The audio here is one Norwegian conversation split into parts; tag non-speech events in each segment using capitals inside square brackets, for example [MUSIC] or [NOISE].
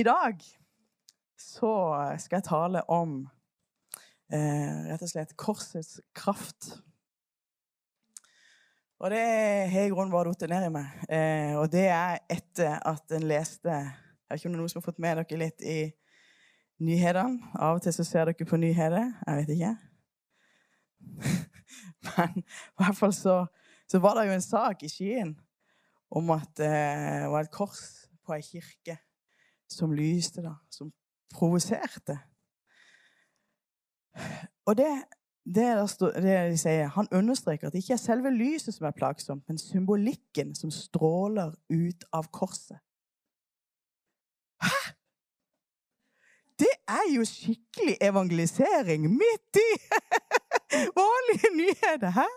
I dag så skal jeg tale om eh, rett og slett korsets kraft. Og det har i grunnen bare falt ned i meg. Eh, og det er etter at en leste Jeg vet ikke noen som har fått med dere litt i nyhetene. Av og til så ser dere på nyheter. Jeg vet ikke. [LAUGHS] Men i hvert fall så, så var det jo en sak i Skien om at eh, det var et kors på ei kirke som lyste, da, som provoserte. Og det, det, det, de sier, Han understreker at det ikke er selve lyset som er plagsomt, men symbolikken som stråler ut av korset. Hæ?! Det er jo skikkelig evangelisering midt i [LAUGHS] vanlige nyheter! Hæ?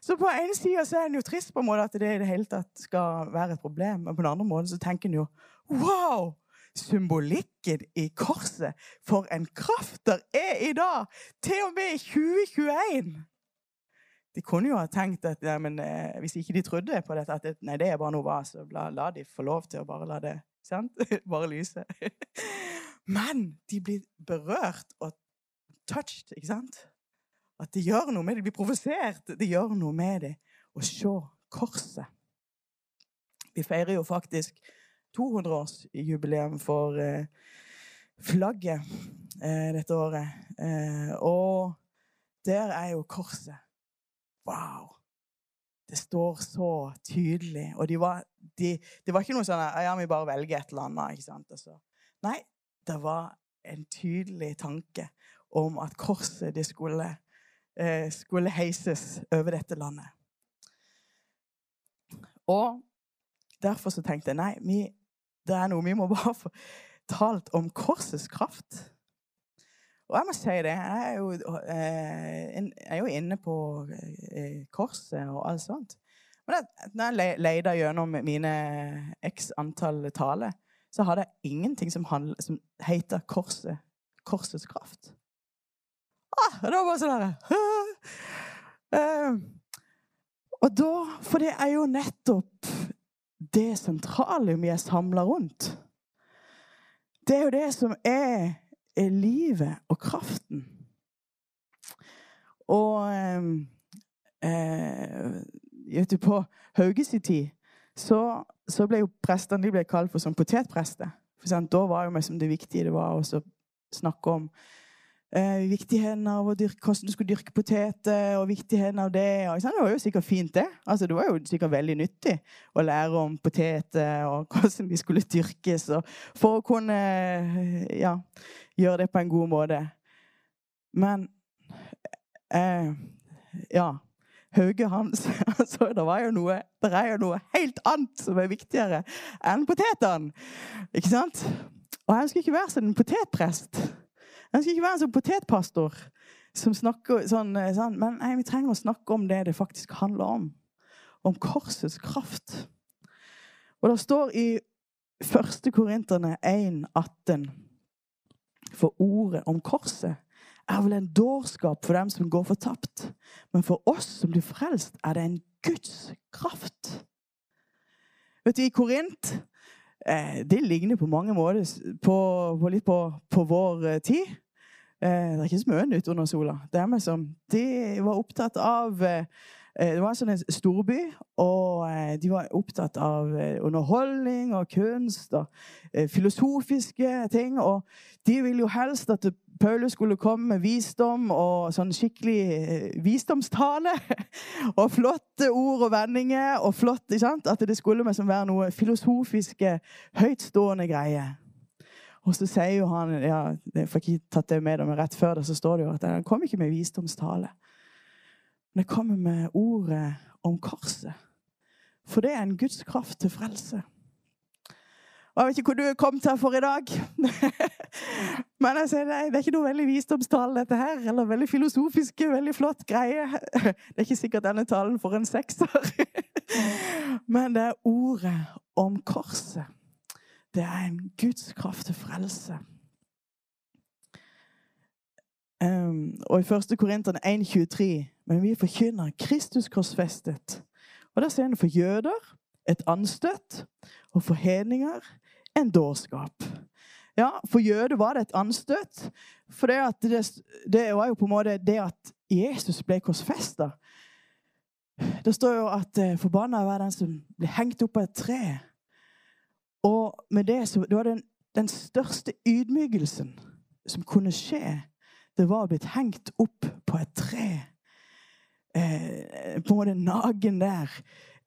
Så på en side så er en jo trist på en måte at det i det hele tatt skal være et problem. Men på den andre måten så tenker en jo Wow! Symbolikken i korset. For en kraft der er i dag! Til og med i 2021! De kunne jo ha tenkt at ja, men, eh, hvis ikke de trodde på dette, at det, nei, det er bare noe vas, så la, la, de få lov til å bare la det sant? [LAUGHS] bare lyse. men de blir berørt og touched, ikke sant? At det gjør noe med det. De blir provosert. Det gjør noe med det å se korset. Vi feirer jo faktisk 200-årsjubileum for eh, flagget eh, dette året. Eh, og der er jo korset. Wow! Det står så tydelig. Og de var, de, det var ikke noe sånn ja, vi bare velger et eller annet. ikke sant? Altså. Nei, det var en tydelig tanke om at korset det skulle, eh, skulle heises over dette landet. Og derfor så tenkte jeg nei, vi, det er noe vi må bare få talt om korsets kraft. Og jeg må si det, jeg er jo, eh, jeg er jo inne på eh, korset og alt sånt. Men når jeg leita gjennom mine x antall taler, så hadde jeg ingenting som, handl, som heter korset, korsets kraft. Ah, det var bare sånn herre [LAUGHS] Og da For det er jo nettopp det sentrale vi er samla rundt. Det er jo det som er, er livet og kraften. Og eh, vet du, På Hauges tid så, så, ble jo prestene de ble kalt for sånn potetprester. For sant, Da var jo det viktige det var å snakke om eh, viktigheten av å dyrke, hvordan du skulle dyrke poteter, og viktigheten av det. Og, det var jo sikkert fint, det. Altså, det var jo sikkert veldig nyttig å lære om poteter og [LAUGHS] hvordan de skulle dyrkes, for å kunne ja, gjøre det på en god måte. Men eh, ja. Hauge hans [LAUGHS] altså, det, var jo noe, det er jo noe helt annet som er viktigere enn potetene. Ikke sant? Og jeg ønsker ikke være som en potetprest. Jeg skal ikke være en sånn potetpastor som snakker sånn, eh, sånn, Men nei, vi trenger å snakke om det det faktisk handler om. Om korsets kraft. Og det står i 1. Korinterne 1,18 For ordet om korset er vel en dårskap for dem som går fortapt. Men for oss som blir frelst, er det en Guds kraft. Vet du, I Korint Eh, det ligner på mange måter på, på litt på, på, vår eh, tid. Eh, det er ikke så mye nytt under sola. Det er som, de var opptatt av Det var en sånn storby, og de var opptatt av underholdning og kunst og filosofiske ting. Og de ville jo helst at Paulus skulle komme med visdom og sånn skikkelig eh, visdomstale. [LAUGHS] Og flotte ord og vendinger. og flott, ikke sant? At det skulle liksom være noe filosofiske, høytstående greier. Og så sier jo han ja, Jeg får ikke tatt det med, men rett før det så står det jo at han kom ikke med visdomstale. Men det kommer med ordet om korset. For det er en Guds kraft til frelse. Og jeg vet ikke hvor du er kommet her for i dag. [LAUGHS] Men jeg sier, det er ikke noe veldig visdomstale, dette her. Eller veldig filosofiske, veldig flott greie. [LAUGHS] Det er ikke sikkert denne talen får en sekser. [LAUGHS] Men det er ordet om korset. Det er en Guds kraft til frelse. Og i 1. Korinteren 1,23 Men vi forkynner Kristus korsfestet. Og da ser en for jøder et anstøt, og for hedninger en dårskap. Ja, For jøder var det et anstøt. For det, det, det, var jo på en måte det at Jesus ble korsfesta. Det står jo at eh, forbanna var den som ble hengt opp på et tre. Og med det så det var den, den største ydmykelsen som kunne skje, det var å blitt hengt opp på et tre. Eh, på en måte nagen der.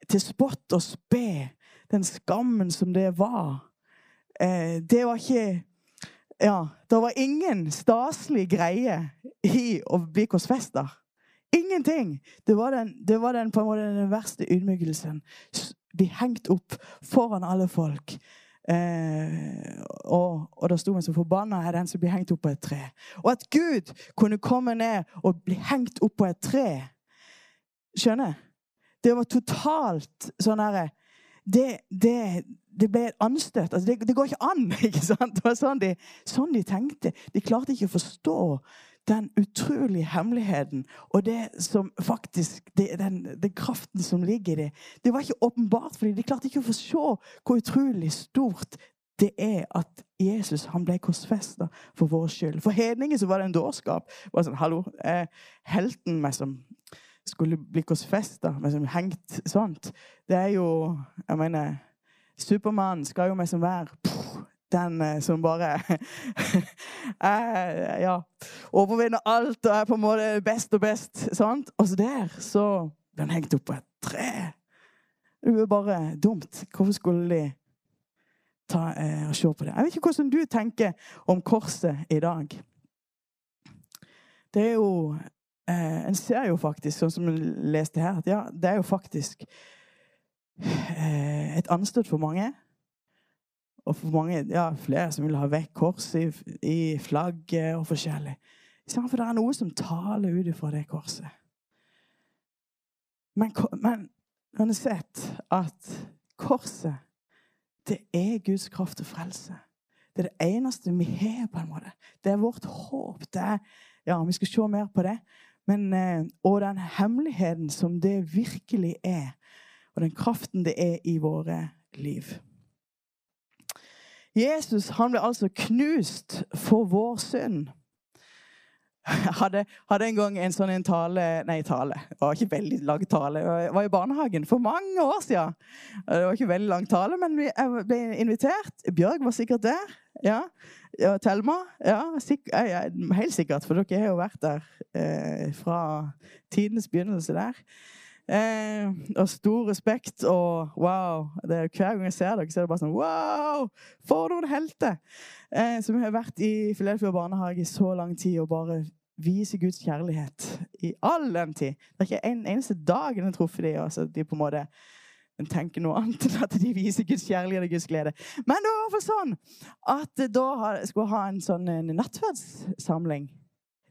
Til spott og spe. Den skammen som det var. Eh, det var ikke Ja, det var ingen staselig greie i å bli korsfesta. Ingenting! Det var den, det var den, på en måte, den verste ydmykelsen. Bli hengt opp foran alle folk. Eh, og, og da sto vi som forbanna er den som blir hengt opp på et tre. Og at Gud kunne komme ned og bli hengt opp på et tre. Skjønner? Det var totalt sånn herre det, det, det, ble et anstøt. Altså, det, det, går ikke an! [LAUGHS] ikke sant? Det var sånn de, sånn de tenkte. De klarte ikke å forstå den utrolige hemmeligheten og det som faktisk den, den, kraften som ligger i det. Det var ikke åpenbart for dem. De klarte ikke å forstå hvor utrolig stort det er at Jesus han ble korsfesta for vår skyld. For hedninger så var det en dårskap. Det var sånn, hallo, eh, Helten meg som skulle bli men liksom hengt sånt. Det er jo Jeg mener Supermann skal jo liksom være den eh, som bare [LAUGHS] er, ja, overvinner alt og er på en måte best og best. sant? Og så der så ble han hengt opp på et tre. Det er bare dumt. Hvorfor skulle de ta eh, og se på det? Jeg vet ikke hvordan du tenker om korset i dag. Det er jo eh, En ser jo faktisk, sånn som en leste her, at ja, det er jo faktisk eh, et anstøt for mange. Og for mange, ja, flere som vil ha vekk kors i, i flagget og forskjellig. For det er noe som taler ut ifra det korset. Men, men sett at korset, det er Guds kraft og frelse. Det er det eneste vi har, på en måte. Det er vårt håp. Det er, ja, Vi skal se mer på det. Men, eh, og den hemmeligheten som det virkelig er, og den kraften det er i våre liv. Jesus han ble altså knust for vår synd. Jeg [LAUGHS] hadde, hadde, en gang en sånn en tale Nei, tale. Det var ikke veldig lang tale. Jeg var i barnehagen for mange år siden. Det var ikke veldig lang tale, men jeg ble invitert. Bjørg var sikkert der. Ja. Ja, Thelma? Ja, helt sikkert, for dere har jo vært der eh, fra tidenes begynnelse der. Eh, og stor respekt og wow. Er, hver gang jeg ser dere, så er det bare sånn wow! For noen helter! Eh, som har vært i Filetfjord barnehage i så lang tid og bare viser Guds kjærlighet i all den tid. Det er ikke en eneste dag jeg har truffet dem. Altså, de på en måte en tenker noe annet enn at de viser Guds kjærlighet og Guds glede. Men det var i hvert fall sånn at da skulle vi ha en sånn nattverdssamling.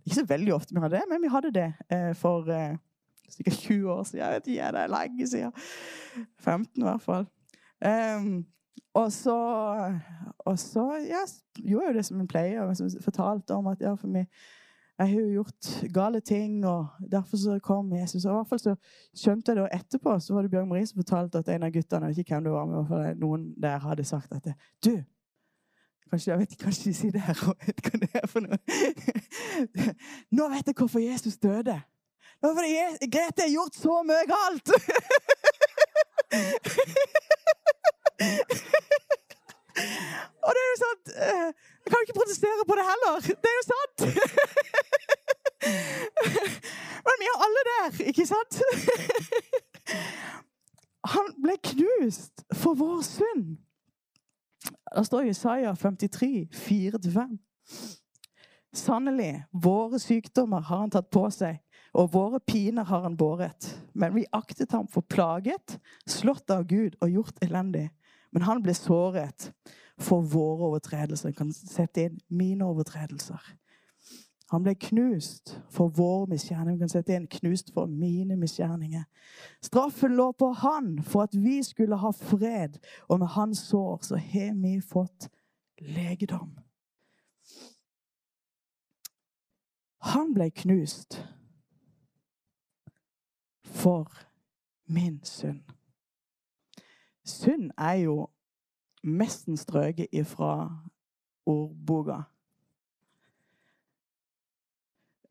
Ikke så veldig ofte vi hadde det, men vi hadde det eh, for eh, sikkert 20 år siden. Jeg vet ikke, det er lenge siden. 15 i hvert fall. Um, og så, og så ja, gjorde jeg det som en pleier. Og fortalte om at ja, for meg jeg har jo gjort gale ting, og derfor så kom Jesus. Og i hvert fall så skjønte jeg det, og etterpå så var det Bjørn Marie som fortalte at en av guttene jeg ikke hvem det var, med, for noen der hadde sagt at Du! Kanskje, jeg vet, kanskje de sier det her og vet hva det er for noe. [LAUGHS] Nå vet jeg hvorfor Jesus døde. Nå fordi Grete har gjort så mye galt! [LAUGHS] [LAUGHS] Og det er jo sant eh, Jeg kan ikke protestere på det heller. Det er jo sant! [LAUGHS] Men vi er alle der, ikke sant? [LAUGHS] Han ble knust for vår synd. Det står Isaiah 53, 4-5. Sannelig, våre sykdommer har han tatt på seg, og våre piner har han båret. Men vi aktet ham for plaget, slått av Gud og gjort elendig. Men han ble såret for våre overtredelser. Han kan sette inn mine overtredelser. Han ble knust for våre misgjerninger. Vi kan sette inn knust for mine misgjerninger. Straffen lå på han for at vi skulle ha fred, og med hans sår så har vi fått legedom. Han ble knust for min synd. Synd er jo nesten strøket ifra ordboka.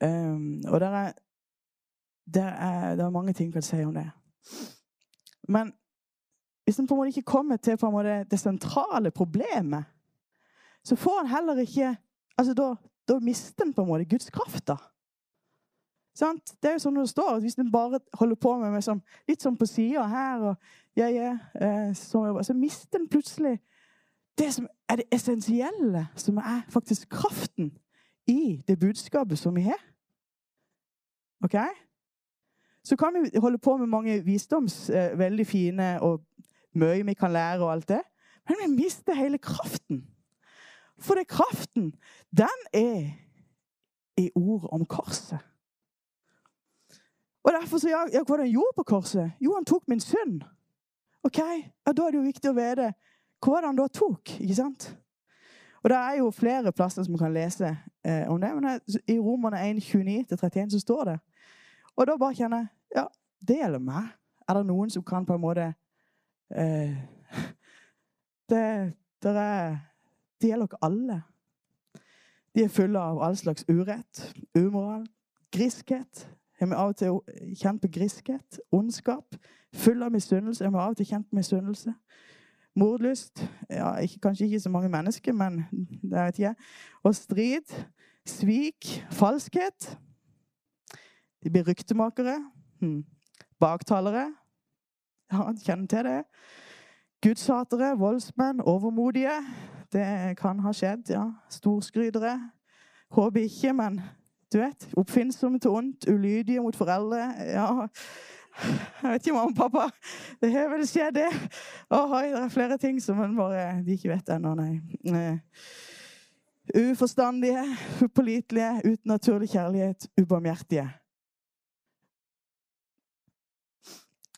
Um, og der er, der er, der er mange ting jeg kan si om det. Men hvis en på en måte ikke kommer til måte det sentrale problemet, så får en heller ikke altså Da, da mister en på en måte Guds kraft. da. Sant? Det er jo sånn det står. Hvis en bare holder på med, med som, litt sånn på sida her, og, ja, ja, eh, så, så mister en plutselig det som er det essensielle, som er faktisk kraften i det budskapet som vi har. OK? Så kan vi holde på med mange visdoms, eh, veldig fine og mye vi kan lære og alt det. Men vi mister hele kraften. For det kraften, den er i ordet om korset. Og derfor så, ja, ja, Hva han gjorde på korset? Jo, han tok min synd. Ok, ja, Da er det jo viktig å vite hva han da tok. ikke sant? Og Det er jo flere plasser som kan lese eh, om det. Men I Romerne 1.29-31 så står det. Og da bare kjenner jeg ja, det gjelder meg. Er det noen som kan på en måte eh, det, det, er, det gjelder dere alle. De er fulle av all slags urett, umoral, griskhet, har vi av og til kjent på griskhet, ondskap. Full av misunnelse. Har vi av og til kjent på misunnelse. Mordlyst. Ja, ikke, kanskje ikke så mange mennesker, men det vet jeg. Og strid. Svik. Falskhet. De blir ryktemakere. Hmm. Baktalere. Ja, kjenner til det. Gudshatere, voldsmenn, overmodige. Det kan ha skjedd, ja. Storskrytere. Håper ikke, men du vet, Oppfinnsomme til ondt, ulydige mot foreldre. Ja, jeg vet ikke, mamma og pappa. Det har vel skjedd, det. Ohoi, det er flere ting som man bare de ikke vet ennå, nei. Uh, uforstandige, upålitelige, uten naturlig kjærlighet, ubarmhjertige.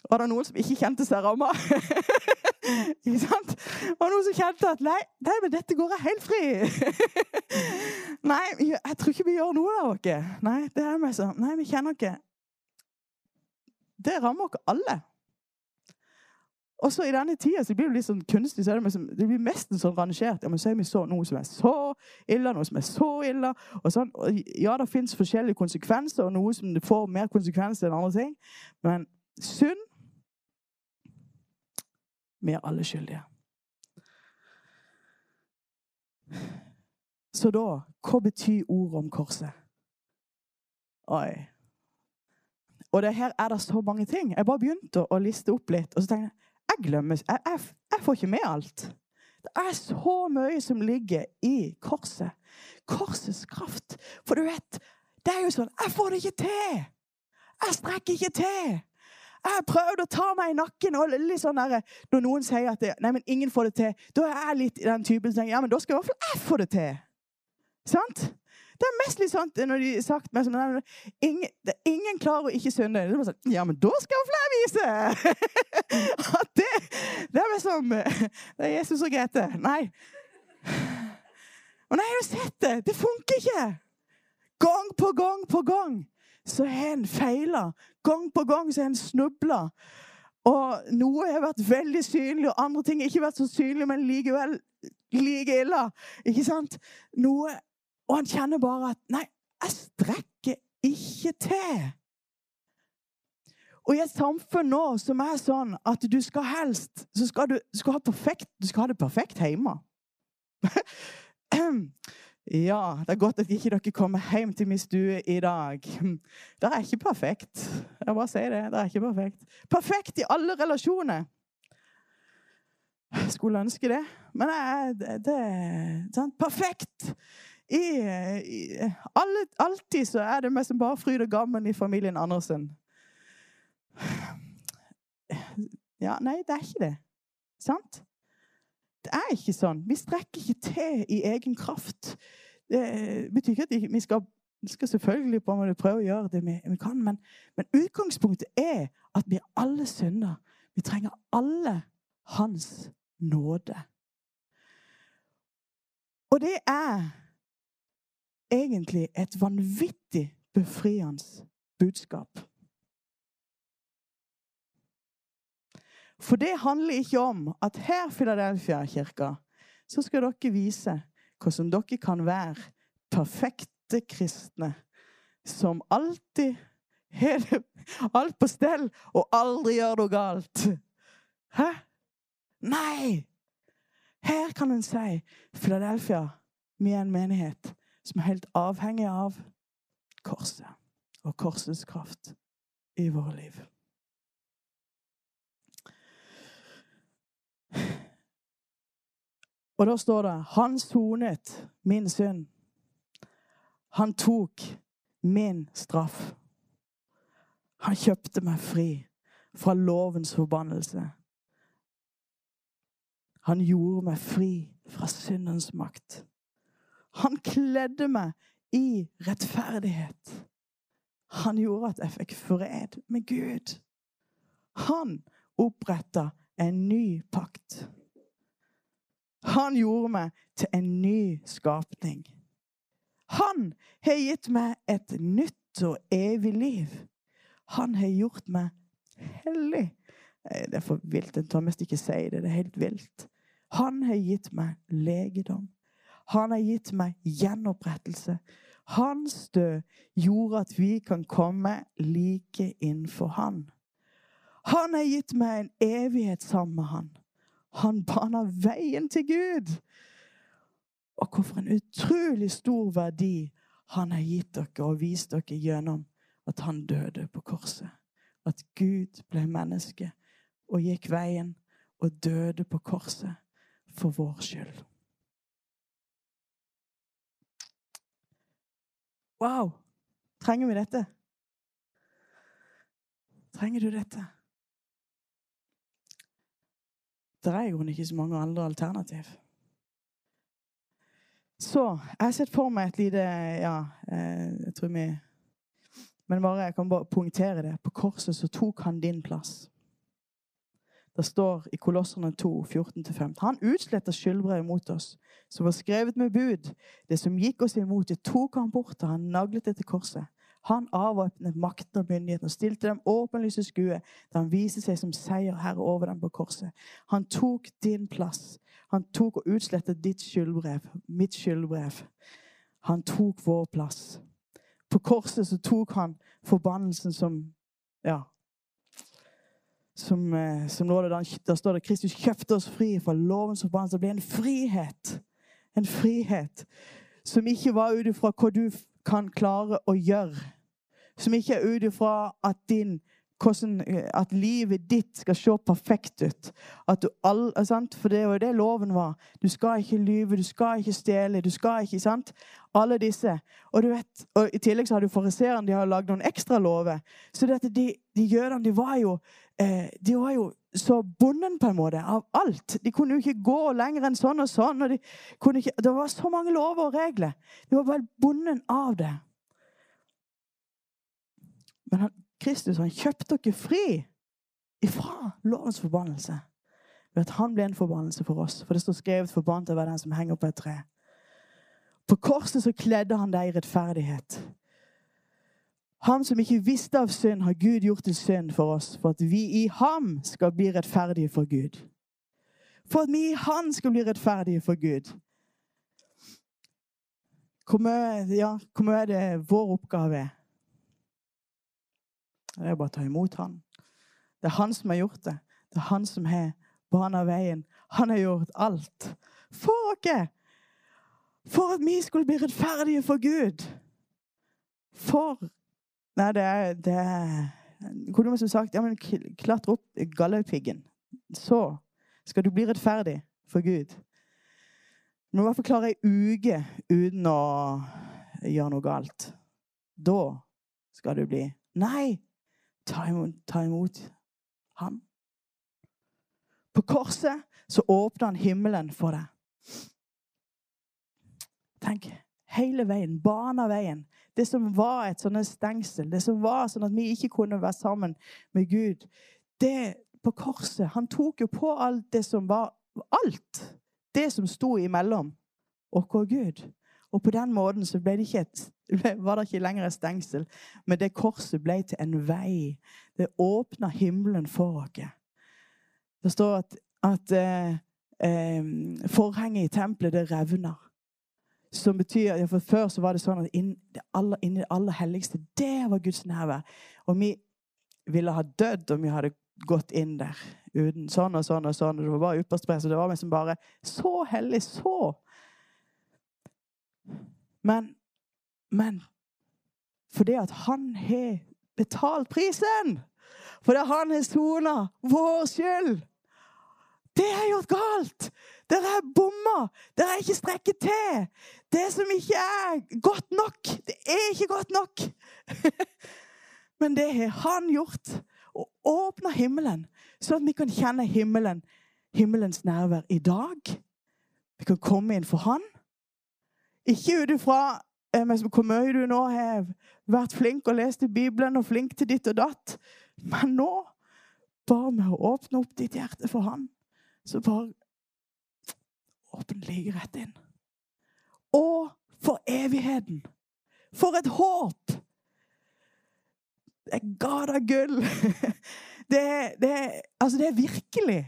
Var det noen som ikke kjente seg ramma? [LAUGHS] [LAUGHS] ikke sant? Var noen som kjente at nei, nei, men dette går jeg helt fri? [LAUGHS] nei, jeg tror ikke vi gjør noe av oss. Nei, det er meg sånn. Nei, vi kjenner ikke Det rammer oss alle. Og så I denne tida så blir det litt sånn kunstig. så Det, det blir nesten sånn rangert. Ja, men så er vi så noe som er så ille, noe som er så ille. Og sånn. Og ja, det fins forskjellige konsekvenser, og noe som får mer konsekvenser enn andre ting. Men synd vi er alle skyldige. Så da Hva betyr ordet om korset? Oi. Og det her er det så mange ting. Jeg bare begynte å liste opp litt, og så tenkte jeg jeg glemmer jeg, jeg, jeg får ikke med alt. Det er så mye som ligger i korset. Korsets kraft. For du vet, det er jo sånn Jeg får det ikke til! Jeg strekker ikke til! Jeg har prøvd å ta meg i nakken. og litt sånn der, Når noen sier at det, nei, men ingen får det til, da er jeg litt i den typen som tenker ja, men da skal i hvert fall jeg få det til. Sant? Det er mest litt sånn når de har sagt meg sånn ingen, ingen klarer å ikke synde. Det er sånn, ja, men da skal jeg flere vise! [LAUGHS] At det, det er liksom Det er Jesus og Grete. Nei. Og nei, har du sett det. Det funker ikke. Gang på gang på gang så har en feila. Gang på gang så har en snubla. Og noe har vært veldig synlig, og andre ting har ikke vært så synlig, men likevel like ille. Ikke sant? Noe Og han kjenner bare at Nei, jeg strekker ikke til. Og i et samfunn nå som er sånn at du skal helst så skal du, skal ha perfekt, du skal ha det perfekt hjemme. [CLEARS THROAT] Ja, det er godt at ikke dere kommer hjem til min stue i dag. [LAUGHS] Det er ikke perfekt. Jeg bare sier det. Det er ikke perfekt. Perfekt i alle relasjoner. Skulle ønske det. Men det, det sant? perfekt. I, i alle, alltid så er det meg som bare fryd og gammen i familien Andersen. Ja, nei, det er ikke det. Sant? Det er ikke sånn. Vi strekker ikke til i egen kraft. Det betyr ikke at vi skal, vi skal selvfølgelig prøve å gjøre det vi, kan, men, men, utgangspunktet er at vi er alle synder. Vi trenger alle Hans nåde. Og det er egentlig et vanvittig befriende budskap. For det handler ikke om at her, Philadelphia-kirka, så skal dere vise hvordan dere kan være perfekte kristne som alltid har alt på stell og aldri gjør noe galt. Hæ? Nei! Her kan en si Philadelphia, vi er en menighet som er helt avhengig av korset og korsets kraft i våre liv. [LAUGHS] Og da står det 'Han sonet min synd'. Han tok min straff. Han kjøpte meg fri fra lovens forbannelse. Han gjorde meg fri fra syndens makt. Han kledde meg i rettferdighet. Han gjorde at jeg fikk fred med Gud. Han oppretta en ny pakt. Han gjorde meg til en ny skapning. Han har gitt meg et nytt og evig liv. Han har gjort meg hellig. Det er for vilt. En tør mest ikke si det. Det er helt vilt. Han har gitt meg legedom. Han har gitt meg gjenopprettelse. Hans død gjorde at vi kan komme like innenfor Han. Han har gitt meg en evighet sammen med Han. Han bana veien til Gud. Og hvorfor en utrolig stor verdi han har gitt dere og vist dere gjennom at han døde på korset. At Gud ble menneske og gikk veien og døde på korset for vår skyld. Wow! Trenger vi dette? Trenger du dette? Det er jo ikke så mange andre alternativ. Så jeg har sett for meg et lite Ja, eh, jeg tror vi Men bare, jeg kan bare poengtere det. På korset så tok han din plass. Det står i Kolosserne 2, 14-15. Han utsletta skyldbrevet mot oss, som var skrevet med bud. Det som gikk oss imot, det tok han bort, og han naglet det til korset. Han avvæpnet makten og myndigheten og stilte dem åpenlyst i skue da han viste seg som seierherre over dem på korset. Han tok din plass. Han tok og utslettet ditt skyldbrev, mitt skyldbrev. Han tok vår plass. På korset så tok han forbannelsen som Ja. Som, eh, som nå, da står det Kristus kjøpte oss fri fra lovens forbannelse. Det ble en frihet. En frihet som ikke var ut ifra hva du kan klare å gjøre. Som ikke er ut ifra at, at livet ditt skal se perfekt ut. All, For det var jo det loven var. Du skal ikke lyve, du skal ikke stjele, du skal ikke sant? Alle disse. Og du vet, og I tillegg så har du fariseerne de har lagd noen ekstra lover. Så det at de, de jødene de var jo eh, de var jo så bonden på en måte av alt. De kunne jo ikke gå lenger enn sånn og sånn. Og de ikke, det var så mange lover og regler. De var bare bonden av det. Men han, Kristus han kjøpte dere fri ifra lovens forbannelse. Ved at han ble en forbannelse for oss. For det står skrevet 'forbannet å være den som henger på et tre'. På korset så kledde han deg i rettferdighet. Ham som ikke visste av synd, har Gud gjort til synd for oss, for at vi i ham skal bli rettferdige for Gud. For at vi i Han skal bli rettferdige for Gud. Hvor mye, ja, er det vår oppgave er? Det er bare å ta imot Han. Det er Han som har gjort det. Det er Han som har bana veien. Han har gjort alt for oss. For at vi skulle bli rettferdige for Gud. For Nei, det er, det er som sagt ja, men klatre opp Galdhøpiggen. Så skal du bli rettferdig for Gud. Du må i hvert fall klare ei uke uten å gjøre noe galt. Da skal du bli Nei! Ta imot, ta imot ham. På korset så åpner han himmelen for deg. Tenk hele veien, bana veien det som var et sånt stengsel, det som var sånn at vi ikke kunne være sammen med Gud det På korset Han tok jo på alt det som var Alt! Det som sto imellom oss og Gud. Og på den måten så det et, [LAUGHS] var det ikke lenger et stengsel, men det korset ble til en vei. Det åpna himmelen for oss. Det står at, at eh, eh, forhenget i tempelet, det revner. Som betyr ja, for Før så var det sånn at inni det, aller, inn det aller helligste, det var Guds nærvær. Og vi ville ha dødd om vi hadde gått inn der uten sånn og sånn og sånn. Det var bare ypperste Det var liksom bare så hellig, så Men, men fordi at han har betalt prisen! Fordi han har sona vår skyld! Det er gjort galt! Dere er bomma! Dere er ikke strekket til! Det som ikke er godt nok, det er ikke godt nok! [LAUGHS] Men det har han gjort. Og åpna himmelen, sånn at vi kan kjenne himmelen, himmelens nærvær i dag. Vi kan komme inn for han. Ikke ut ifra eh, hvor mye du nå har vært flink og lest i Bibelen og flink til ditt og datt. Men nå, bare med å åpne opp ditt hjerte for han, så bare åpne like rett inn. Og for evigheten. For et håp! Det er gata gull. [LAUGHS] Det, det, altså det er virkelig.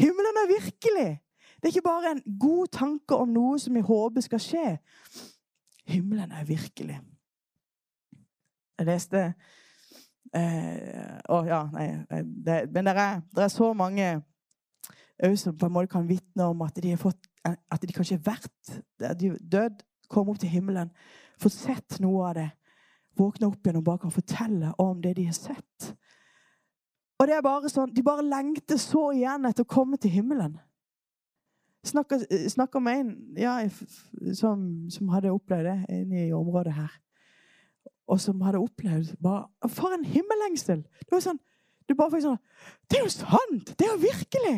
Himmelen er virkelig. Det er ikke bare en god tanke om noe som vi håper skal skje. Himmelen er virkelig. Jeg leste eh, Å ja, nei det, Men det er, det er så mange som på en måte kan vitne om at de har fått at de kanskje har vært de død, kom opp til himmelen, fått sett noe av det. Våkne opp igjen og bare kan fortelle om det de har sett. Og det er bare sånn, De bare lengter så igjen etter å komme til himmelen. Snakker, snakker med en ja, som, som, hadde opplevd det inne i området her. Og som hadde opplevd bare, For en himmellengsel! Det var sånn, du bare fikk sånn Det er jo sant! Det er jo virkelig!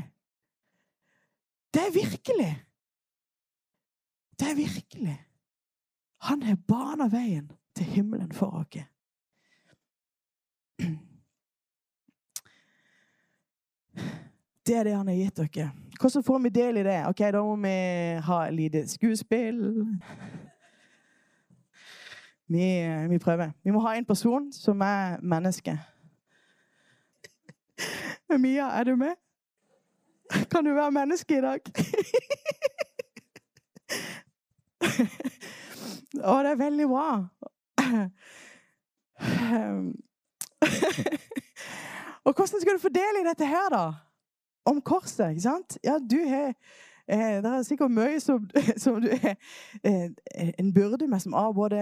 Det er virkelig! Det er virkelig. Han har bana veien til himmelen for oss. Det er det han har gitt dere. Hvordan får vi del i det? Ok, Da må vi ha et lite skuespill. Vi, vi, prøver. Vi må ha en person som er menneske. Mia, er du med? Kan du være menneske i dag? Å, det er veldig bra. Og hvordan skal du få del i dette her, da? Om korset, ikke sant? Ja, du har eh, Det er sikkert mye som, [LAUGHS] som du har eh, en byrde med, som av både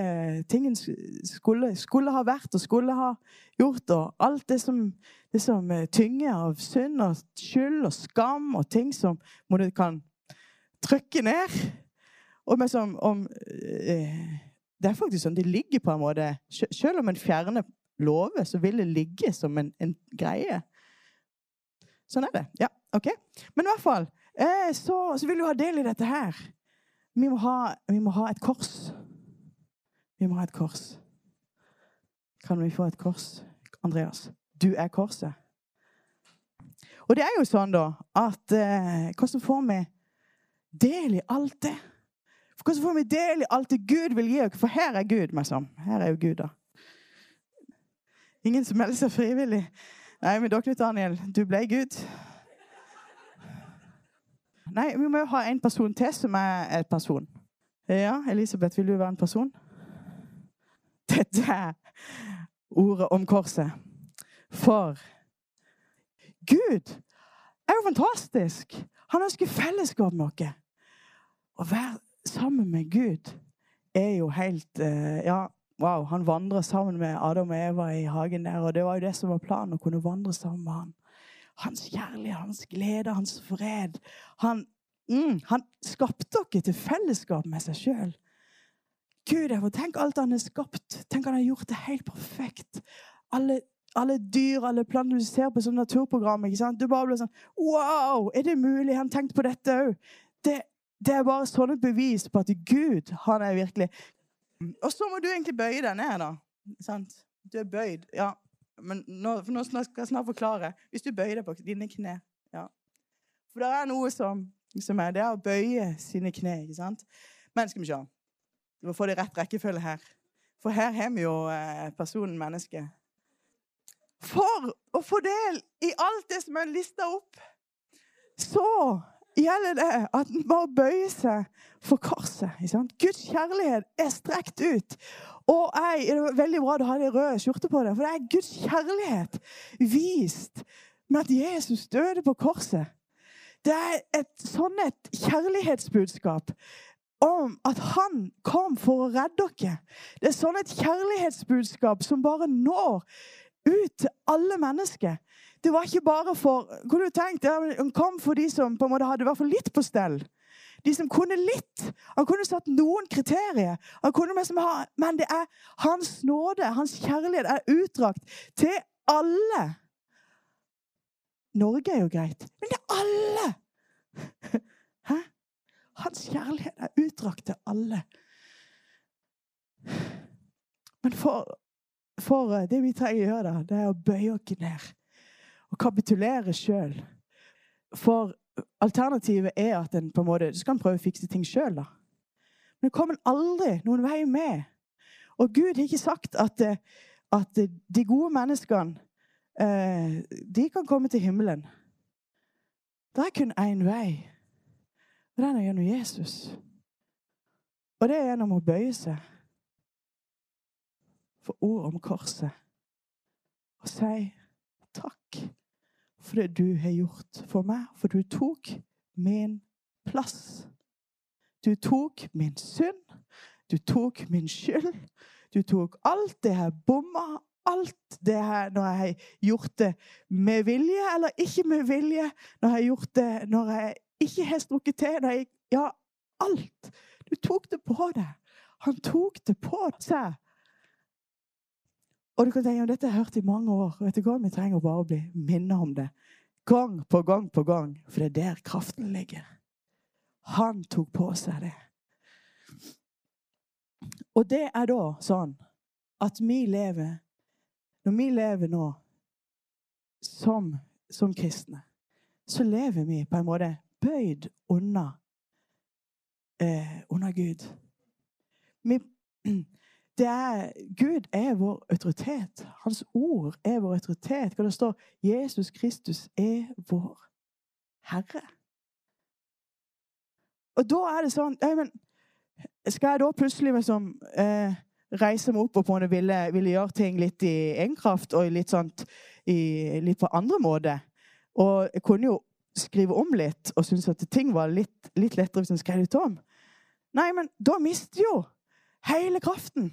tingen skulle, skulle, ha vært og skulle ha gjort, og alt det som, det som tynger av synd og skyld og skam og ting som du kan trykke ned. Og som om eh, Det er faktisk sånn det ligger på en måte Selv om en fjerner lover, så vil det ligge som en, en, greie. Sånn er det. Ja, OK. Men i hvert fall eh, så, så, vil du ha del i dette her. Vi må, ha, vi må ha et kors. Vi må ha et kors. Kan vi få et kors, Andreas? Du er korset. Og det er jo sånn, da, at eh, hvordan får vi del i alt det? Hvordan får vi del i alt det Gud vil gi oss? For her er Gud, liksom. Her er jo Gud, da. Ingen som melder seg frivillig. Nei, men dere, Daniel, du ble Gud. Nei, vi må jo ha en person til som er et person. Ja, Elisabeth, vil du være en person? Dette er ordet om korset. For Gud er jo fantastisk. Han ønsker fellesskap med oss. Å være sammen med Gud er jo helt uh, Ja, wow. Han vandrer sammen med Adam og Eva i hagen der, og det var jo det som var planen, å kunne vandre sammen med han. Hans kjærlighet, hans glede, hans fred. Han, mm, han skapte dere til fellesskap med seg sjøl. Gud, tenk alt han har skapt. Tenk han har gjort det helt perfekt. Alle, alle dyr, alle planter du ser på som naturprogram. Du bare blir sånn Wow! Er det mulig? Han tenkte på dette òg. Det det er bare sånn et bevis på at Gud, han er virkelig Og så må du egentlig bøye deg ned, da. Sant? Du er bøyd. Ja. Men nå, nå skal jeg snart forklare. Hvis du bøyer deg på dine kne ja. For det er noe som, som er Det er å bøye sine kne, ikke sant? Men skal vi se. Vi må få det i rett rekkefølge her. For her har vi jo eh, personen menneske. For å få del i alt det som er lista opp så gjelder det at en bare bøyer seg for korset. Guds kjærlighet er strekt ut. Og jeg, det var veldig bra du hadde røde skjorte på deg, for det er Guds kjærlighet vist med at Jesus døde på korset. Det er et sånn et kjærlighetsbudskap om at han kom for å redde dere. Det er sånn et kjærlighetsbudskap som bare når ut til alle mennesker. Det var ikke bare for Kunne du kom for de som på en måte hadde hvert fall litt på stell. De som kunne litt. Han kunne satt noen kriterier. Han kunne liksom ha, Men det er hans nåde, hans kjærlighet, er utdrakt til alle. Norge er jo greit, men det er alle! Hæ? Hans kjærlighet er utdrakt til alle. Men for, for eh, det vi trenger å gjøre, da, det er å bøye oss ned og kapitulere sjøl. For alternativet er at en på en måte, skal en prøve å fikse ting sjøl. Men det kommer aldri noen vei med. Og Gud har ikke sagt at, eh, at de gode menneskene eh, de kan komme til himmelen. Det er kun én vei. Og den er gjennom Jesus. Og det er gjennom å bøye seg for ord om korset og si takk for det du har gjort for meg, for du tok min plass. Du tok min synd, du tok min skyld. Du tok alt det jeg bomma, alt det her når jeg har gjort det med vilje eller ikke med vilje, når jeg har gjort det når jeg ikke har strukket til. Jeg, ja, alt. Du tok det på deg. Han tok det på seg. Og du kan tenke, Dette har jeg hørt i mange år. Vet du hva? Vi trenger bare å bli minnet om det. Gang på gang på gang. For det er der kraften ligger. Han tok på seg det. Og det er da sånn at vi lever Når vi lever nå som, som kristne, så lever vi på en måte bøyd unna, eh, under Gud. Vi, er, Gud er vår autoritet. Hans ord er vår autoritet. Hva det står 'Jesus Kristus er vår Herre'. Og da er det sånn men, Skal jeg da plutselig liksom, eh, reise meg opp og på en ville, ville gjøre ting litt i egenkraft og litt, sånt, i, litt på andre måter? Og jeg kunne jo skrive om litt og synes at ting var litt, litt lettere hvis en skrev litt om. Nei, men da mister jo hele kraften.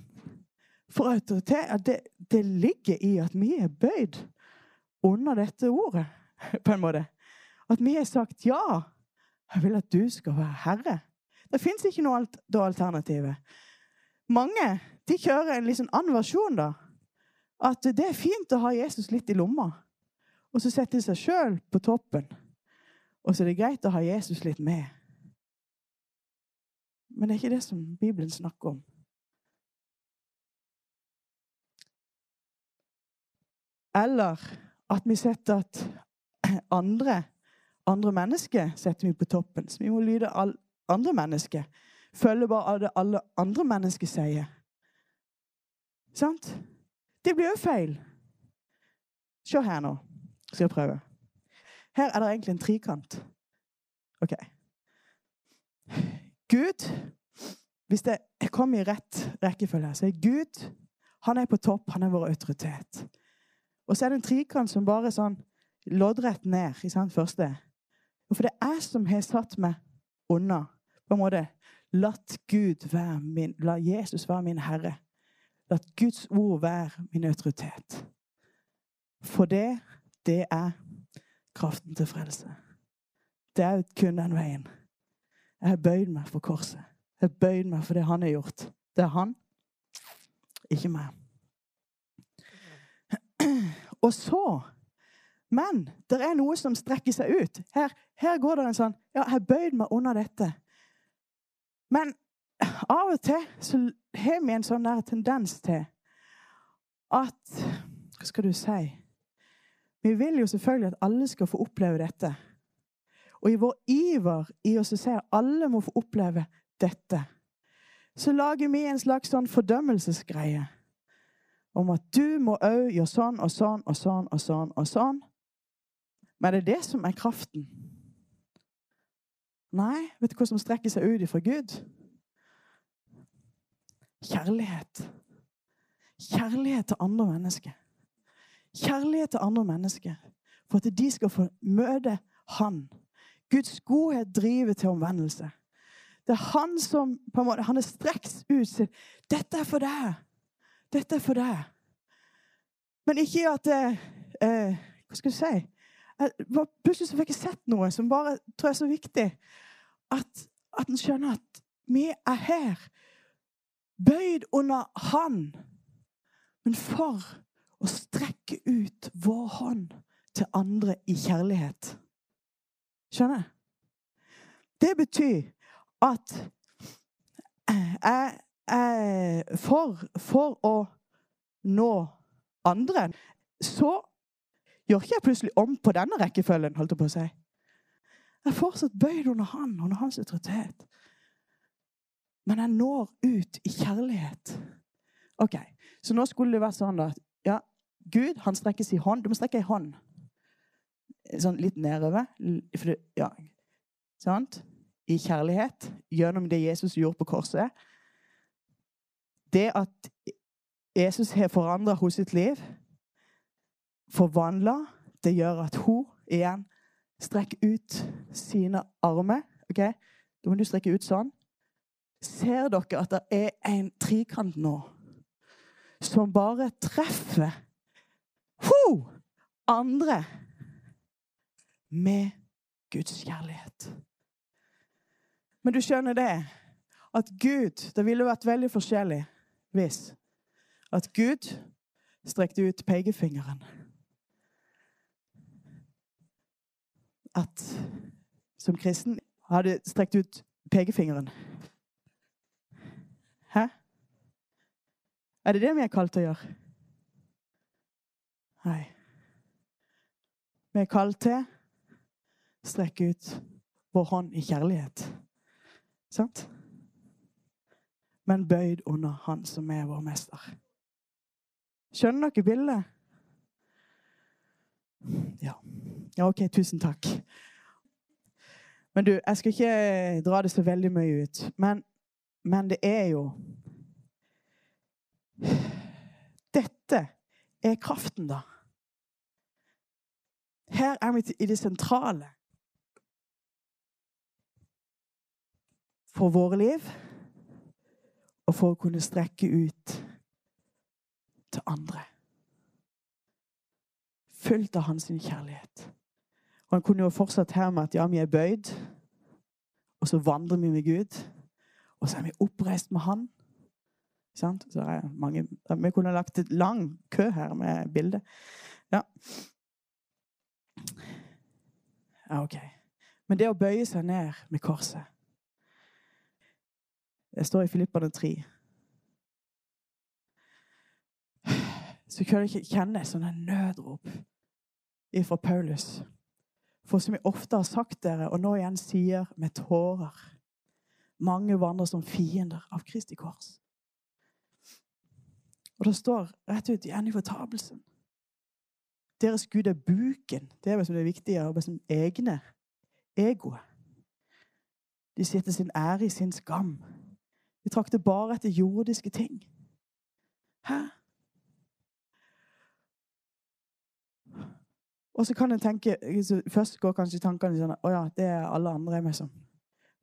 For autoritet det, det ligger i at vi er bøyd under dette ordet, [LAUGHS] på en måte. At vi har sagt ja. Jeg vil at du skal være herre. Det fins ikke noe alternativ. Mange de kjører en liksom annen versjon. da. At det er fint å ha Jesus litt i lomma. Og så setter de seg sjøl på toppen. Og så er det greit å ha Jesus litt med. Men det er ikke det som Bibelen snakker om. Eller at vi setter at [CLEARS THROAT] andre, andre mennesker setter vi på toppen. Så vi må lyde alle andre mennesker. Følge bare det alle andre mennesker sier. Sant? Det blir jo feil. Se her nå. Skal jeg prøve. Her er det egentlig en trikant. OK. Gud Hvis jeg kommer i rett rekkefølge, så er Gud han er på topp. Han er vår autoritet. Og så er det en trikant som bare er sånn loddrett ned i sant, første. For det er jeg som har satt meg unna. På en måte Latt Gud være min, la Jesus være min herre. La Guds ord være min autoritet. For det, det er kraften til frelse. Det er kun den veien. Jeg har bøyd meg for korset. Jeg har bøyd meg for det han har gjort. Det er han, ikke meg. Og så Men det er noe som strekker seg ut. Her, her går det en sånn Ja, jeg har bøyd meg under dette. Men av og til så har vi en sånn der tendens til at Hva skal du si? Vi vil jo selvfølgelig at alle skal få oppleve dette. Og i vår iver i oss å si at alle må få oppleve dette, så lager vi en slags sånn fordømmelsesgreie om at du må òg gjøre sånn og sånn og sånn og sånn. og sånn. Men det er det som er kraften. Nei, vet du hva som strekker seg ut ifra Gud? Kjærlighet. Kjærlighet til andre mennesker. Kjærlighet til andre mennesker. For at de skal få møte Han. Guds godhet driver til omvendelse. Det er han som på en måte, han er streks ut sier 'Dette er for deg. Dette er for deg.' Men ikke at det, eh, Hva skal du si? Jeg, plutselig så fikk jeg sett noe som bare tror jeg er så viktig. At, at en skjønner at vi er her bøyd under Han, men for å strekke ut vår hånd til andre i kjærlighet. Skjønner? Det betyr at jeg, jeg for, for å nå andre, så gjør ikke jeg plutselig om på denne rekkefølgen, holdt jeg på å si. Jeg er fortsatt bøyd under han, under hans autoritet. Men jeg når ut i kjærlighet. Ok, Så nå skulle det vært sånn at ja, Gud han strekker sin hånd. Du må strekke ei hånd. Sånn litt nedover. Ja, sant? I kjærlighet. Gjennom det Jesus gjorde på korset. Det at Jesus har forandra hos sitt liv, forvandla, det gjør at hun igjen strekker ut sine armer. ok? Da må du strekke ut sånn. Ser dere at det er en trikant nå som bare treffer ho, andre med Guds kjærlighet? Men du skjønner det, at Gud Det ville vært veldig forskjellig hvis at Gud strekte ut pekefingeren. At som kristen hadde strekt ut pekefingeren. Hæ? Er det det vi er kalt til å gjøre? Nei. Vi er kalt til å strekke ut vår hånd i kjærlighet. Sant? Men bøyd under Han som er vår mester. Skjønner dere bildet? Ja. ja. OK, tusen takk. Men du, jeg skal ikke dra det så veldig mye ut. Men, men det er jo Dette er kraften, da. Her er vi i det sentrale. For våre liv og for å kunne strekke ut til andre. Fullt av hans kjærlighet. Og Han kunne jo fortsatt her med at ja, vi er bøyd, og så vandrer vi med Gud. Og så er vi oppreist med Han. Sant? Så er mange, vi kunne lagt et lang kø her med bilde. Ja. ja, OK. Men det å bøye seg ned med korset Det står i Filippane 3. Så kan jeg kjenne sånne nødrop fra Paulus. For som jeg ofte har sagt dere, og nå igjen sier med tårer Mange vandrer som fiender av Kristi kors. Og det står rett ut i fortapelsen. Deres Gud er buken. Det er det viktige Og liksom egne egoet. De setter sin ære i sin skam. De trakter bare etter jordiske ting. Hæ? Og så kan en tenke Først går kanskje tankene sånn Å ja, det er alle andre med som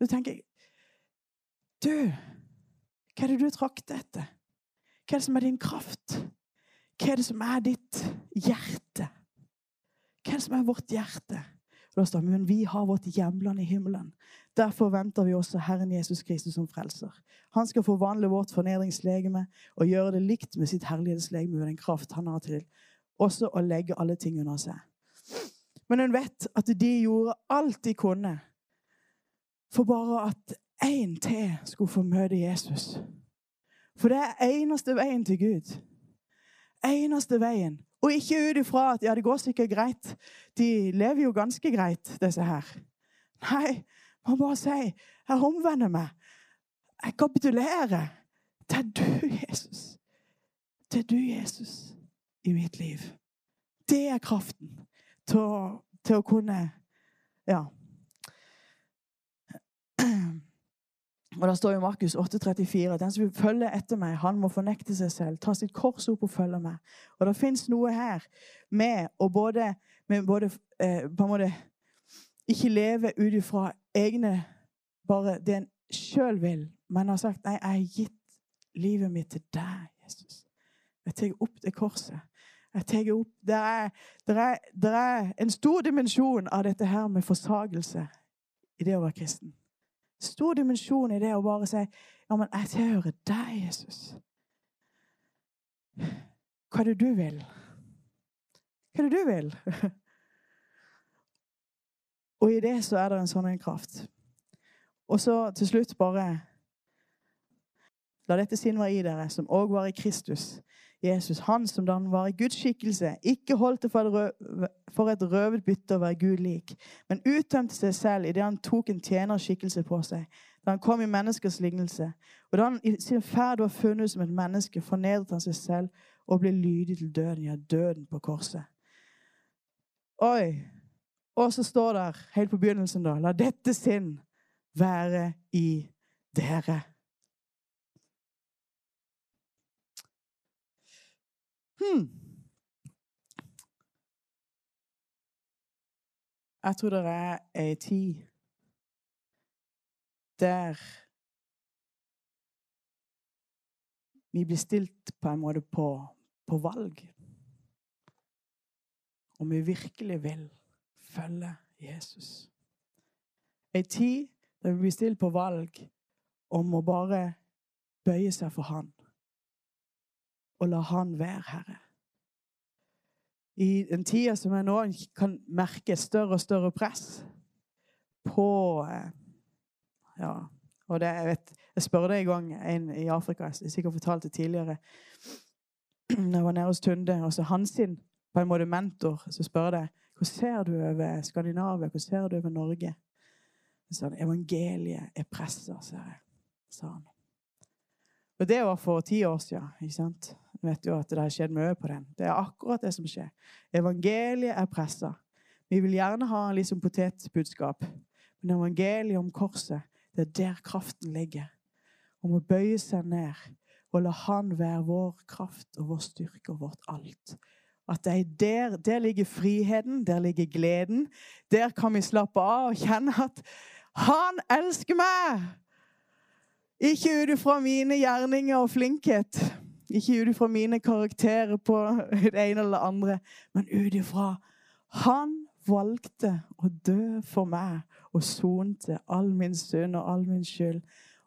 Så tenker jeg Du, hva er det du trakter etter? Hva er det som er din kraft? Hva er det som er ditt hjerte? Hva er det som er vårt hjerte? Da står det, Men vi har vårt hjemland i himmelen. Derfor venter vi også Herren Jesus Kristus som frelser. Han skal forvandle vårt fornedringslegeme og gjøre det likt med sitt herlighetslegeme med den kraft han har til også å legge alle ting under seg. Men hun vet at de gjorde alt de kunne for bare at én til skulle få møte Jesus. For det er eneste veien til Gud. Eneste veien. Og ikke ut ifra at ja, det går sikkert greit. De lever jo ganske greit, disse her. Nei, man bare sier jeg omvender meg. Jeg kapitulerer. Er du, Jesus. Er du, Jesus, i mitt liv. Det er kraften til å, til å kunne Ja. Og Det står i Markus 8,34 at den som vil følge etter meg, han må fornekte seg selv, ta sitt kors opp og følge meg. Og Det fins noe her med å både, med både eh, på en måte ikke leve ut ifra egne bare det en sjøl vil, men har sagt nei, jeg har gitt livet mitt til deg, Jesus. Jeg tar opp det korset. Jeg tar opp, det er, det, er, det er en stor dimensjon av dette her med forsagelse i det å være kristen. Stor dimensjon i det å bare si ja, men jeg tilhører deg, Jesus. Hva er det du vil? Hva er det du vil? Og i det så er det en sånn en kraft. Og så til slutt bare La dette sinn være i dere, som òg var i Kristus. Jesus, han som da han var i Guds skikkelse, ikke holdt det for et, røvet bytte å være Gud lik, men uttømte seg selv idet han tok en tjenerskikkelse på seg, da han kom i menneskers lignelse. Og da han i sin ferd var funnet som et menneske, fornedret han seg selv og ble lydig til døden, ja, døden på korset. Oi! Og så står det helt på begynnelsen, da La dette sinn være i dere. Hmm. Jeg tror det er ei tid der vi blir stilt på en måte på, på valg. Om vi virkelig vil følge Jesus. Ei tid der vi blir stilt på valg om å bare bøye seg for Han og la Han være Herre. I den tida som jeg nå, kan merke større og større press på eh, Ja, og det, jeg, vet, jeg spør deg en gang en i Afrika, jeg sikkert fortalt det tidligere når jeg var nede hos Tunde, og så hans sin på en måte mentor, så spør jeg hvordan ser du over Skandinavia, hvordan ser du over Norge? Så han evangeliet er pressa, sa han. Og det var for ti år siden. ikke sant? Vet jo at det har skjedd mye på den. Det er akkurat det som skjer. Evangeliet er pressa. Vi vil gjerne ha liksom potetbudskap, men evangeliet om korset, det er der kraften ligger. Om å bøye seg ned og la Han være vår kraft og vår styrke og vårt alt. At er der, der ligger friheten, der ligger gleden. Der kan vi slappe av og kjenne at Han elsker meg! Ikke ut ifra mine gjerninger og flinkhet. Ikke ut ifra mine karakterer på det ene eller det andre, men ut ifra Han valgte å dø for meg og sonte all min synd og all min skyld.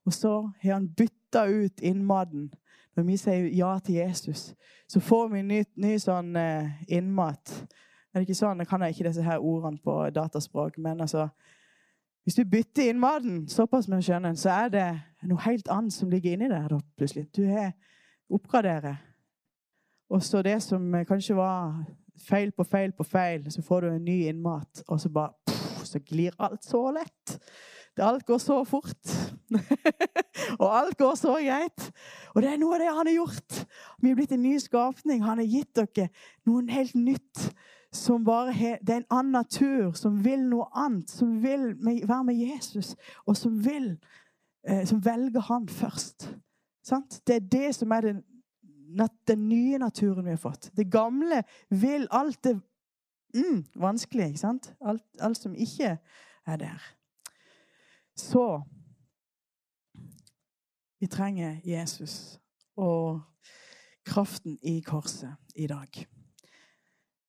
Og så har han bytta ut innmaten. Når vi sier ja til Jesus, så får vi ny, ny sånn eh, innmat. Er det ikke sånn? Jeg kan ikke disse her ordene på dataspråk, men altså Hvis du bytter innmaten såpass med skjønner, så er det noe helt annet som ligger inni der. da, plutselig. Du har oppgradere. Og så det som kanskje var feil på feil på feil, så får du en ny innmat, og så bare pff, så glir alt så lett. Alt går så fort. [LAUGHS] og alt går så greit. Og det er noe av det han har gjort. Vi er blitt en ny skapning. Han har gitt dere noe helt nytt. Bare det er en annen natur, som vil noe annet. Som vil være med Jesus, og som vil eh, Som velger han først. Sant? Det er det som er den, den, nye naturen vi har fått. Det gamle vil alt det mm, vanskelige? Alt, alt som ikke er der. Så vi trenger Jesus og kraften i korset i dag.